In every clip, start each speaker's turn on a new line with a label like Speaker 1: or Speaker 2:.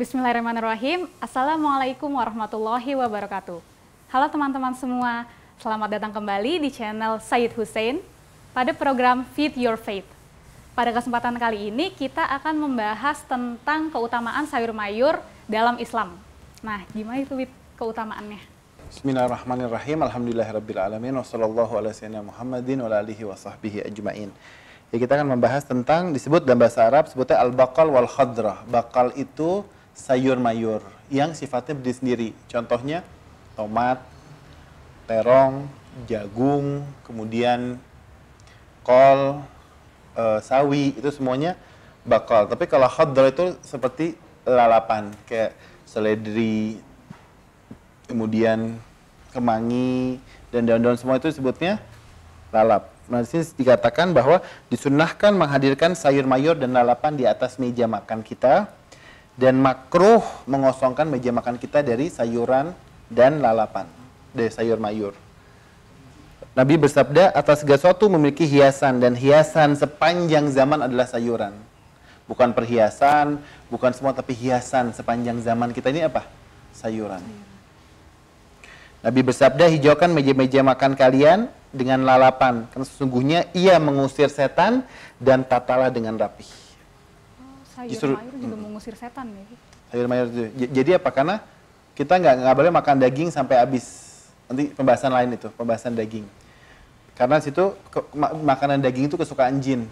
Speaker 1: Bismillahirrahmanirrahim. Assalamualaikum warahmatullahi wabarakatuh. Halo teman-teman semua, selamat datang kembali di channel Said Hussein pada program Feed Your Faith. Pada kesempatan kali ini kita akan membahas tentang keutamaan sayur mayur dalam Islam. Nah, gimana itu Wid, keutamaannya?
Speaker 2: Bismillahirrahmanirrahim. Alhamdulillahirabbil wassallallahu ala sayyidina Muhammadin wa. Ya, kita akan membahas tentang disebut dalam bahasa Arab sebutnya al-baqal wal khadrah. Bakal itu sayur mayur yang sifatnya berdiri sendiri. Contohnya tomat, terong, jagung, kemudian kol, e, sawi, itu semuanya bakal. Tapi kalau khadra itu seperti lalapan, kayak seledri, kemudian kemangi, dan daun-daun semua itu disebutnya lalap. Nah, di sini dikatakan bahwa disunahkan menghadirkan sayur mayur dan lalapan di atas meja makan kita dan makruh mengosongkan meja makan kita dari sayuran dan lalapan dari sayur mayur. Nabi bersabda atas segala sesuatu memiliki hiasan dan hiasan sepanjang zaman adalah sayuran. Bukan perhiasan, bukan semua tapi hiasan sepanjang zaman kita ini apa? Sayuran. Nabi bersabda hijaukan meja-meja makan kalian dengan lalapan karena sesungguhnya ia mengusir setan dan tatalah dengan rapih
Speaker 1: sayur Justru, mayur juga hmm. mengusir setan ya?
Speaker 2: Sayur mayur itu. Jadi apa? Karena kita nggak nggak boleh makan daging sampai habis. Nanti pembahasan lain itu, pembahasan daging. Karena situ ke, makanan daging itu kesukaan jin.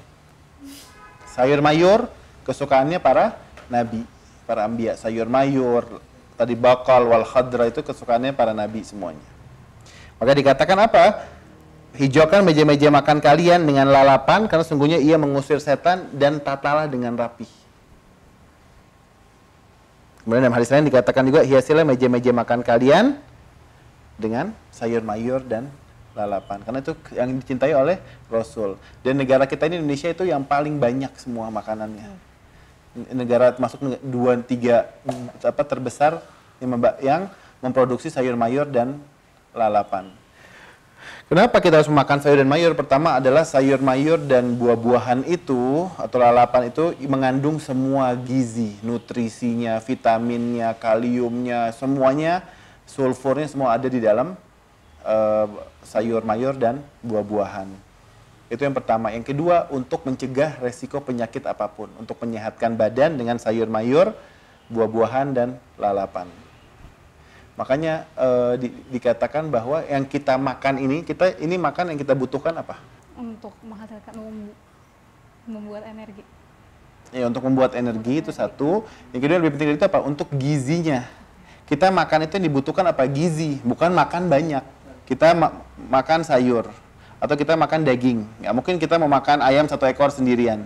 Speaker 2: Sayur mayur kesukaannya para nabi, para ambia. Sayur mayur, tadi bakal wal khadra itu kesukaannya para nabi semuanya. Maka dikatakan apa? Hijaukan meja-meja makan kalian dengan lalapan karena sungguhnya ia mengusir setan dan tatalah dengan rapih. Kemudian dalam hadis lain dikatakan juga hiasilah meja-meja makan kalian dengan sayur mayur dan lalapan. Karena itu yang dicintai oleh Rasul. Dan negara kita ini Indonesia itu yang paling banyak semua makanannya. Negara masuk dua tiga apa terbesar yang, yang memproduksi sayur mayur dan lalapan. Kenapa kita harus makan sayur dan mayur? Pertama adalah sayur mayur dan buah-buahan itu atau lalapan itu mengandung semua gizi, nutrisinya, vitaminnya, kaliumnya, semuanya, sulfurnya semua ada di dalam uh, sayur mayur dan buah-buahan. Itu yang pertama. Yang kedua, untuk mencegah resiko penyakit apa pun, untuk menyehatkan badan dengan sayur mayur, buah-buahan dan lalapan. Makanya uh, di, dikatakan bahwa yang kita makan ini, kita ini makan yang kita butuhkan apa?
Speaker 1: Untuk menghasilkan membuat energi.
Speaker 2: Ya, untuk membuat energi itu satu. Yang kedua lebih penting dari itu apa? Untuk gizinya. Kita makan itu yang dibutuhkan apa? Gizi, bukan makan banyak. Kita ma makan sayur atau kita makan daging. Ya, mungkin kita mau makan ayam satu ekor sendirian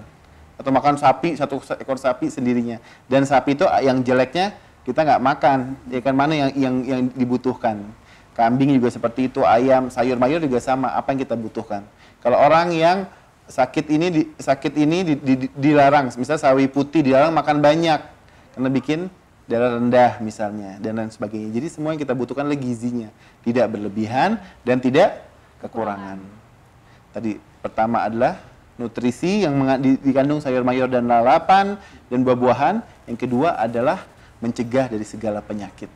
Speaker 2: atau makan sapi satu ekor sapi sendirinya. Dan sapi itu yang jeleknya kita nggak makan. Ya kan mana yang yang yang dibutuhkan? Kambing juga seperti itu ayam sayur mayur juga sama. Apa yang kita butuhkan? Kalau orang yang sakit ini di, sakit ini di, di, di, dilarang misalnya sawi putih dilarang makan banyak karena bikin darah rendah misalnya dan lain sebagainya. Jadi semua yang kita butuhkan adalah gizinya. Tidak berlebihan dan tidak kekurangan. Tadi pertama adalah nutrisi yang dikandung sayur mayur dan lalapan dan buah-buahan. Yang kedua adalah mencegah dari segala penyakit.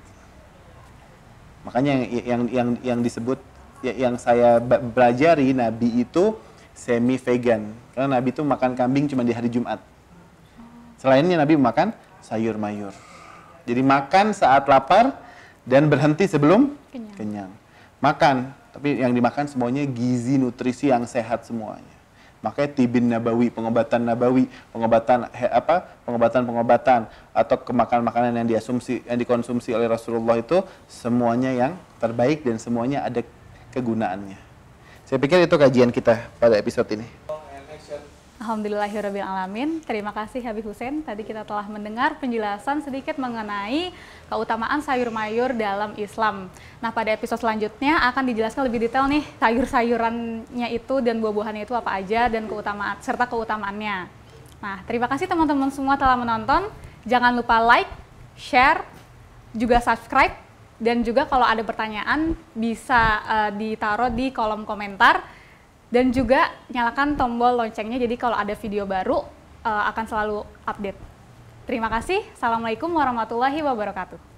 Speaker 2: Makanya yang yang yang, yang disebut ya, yang saya pelajari Nabi itu semi vegan karena Nabi itu makan kambing cuma di hari Jumat. Selainnya Nabi makan sayur mayur. Jadi makan saat lapar dan berhenti sebelum kenyang. kenyang. Makan, tapi yang dimakan semuanya gizi nutrisi yang sehat semuanya. Makanya tibin nabawi, pengobatan nabawi, pengobatan he, apa? Pengobatan-pengobatan atau kemakan makanan yang diasumsi yang dikonsumsi oleh Rasulullah itu semuanya yang terbaik dan semuanya ada kegunaannya. Saya pikir itu kajian kita pada episode ini.
Speaker 1: Alhamdulillahirrahmanirrahim. Terima kasih Habib Hussein. Tadi kita telah mendengar penjelasan sedikit mengenai keutamaan sayur mayur dalam Islam. Nah pada episode selanjutnya akan dijelaskan lebih detail nih sayur-sayurannya itu dan buah-buahannya itu apa aja dan keutamaan serta keutamaannya. Nah terima kasih teman-teman semua telah menonton. Jangan lupa like, share, juga subscribe dan juga kalau ada pertanyaan bisa uh, ditaruh di kolom komentar dan juga nyalakan tombol loncengnya jadi kalau ada video baru uh, akan selalu update. Terima kasih. Assalamualaikum warahmatullahi wabarakatuh.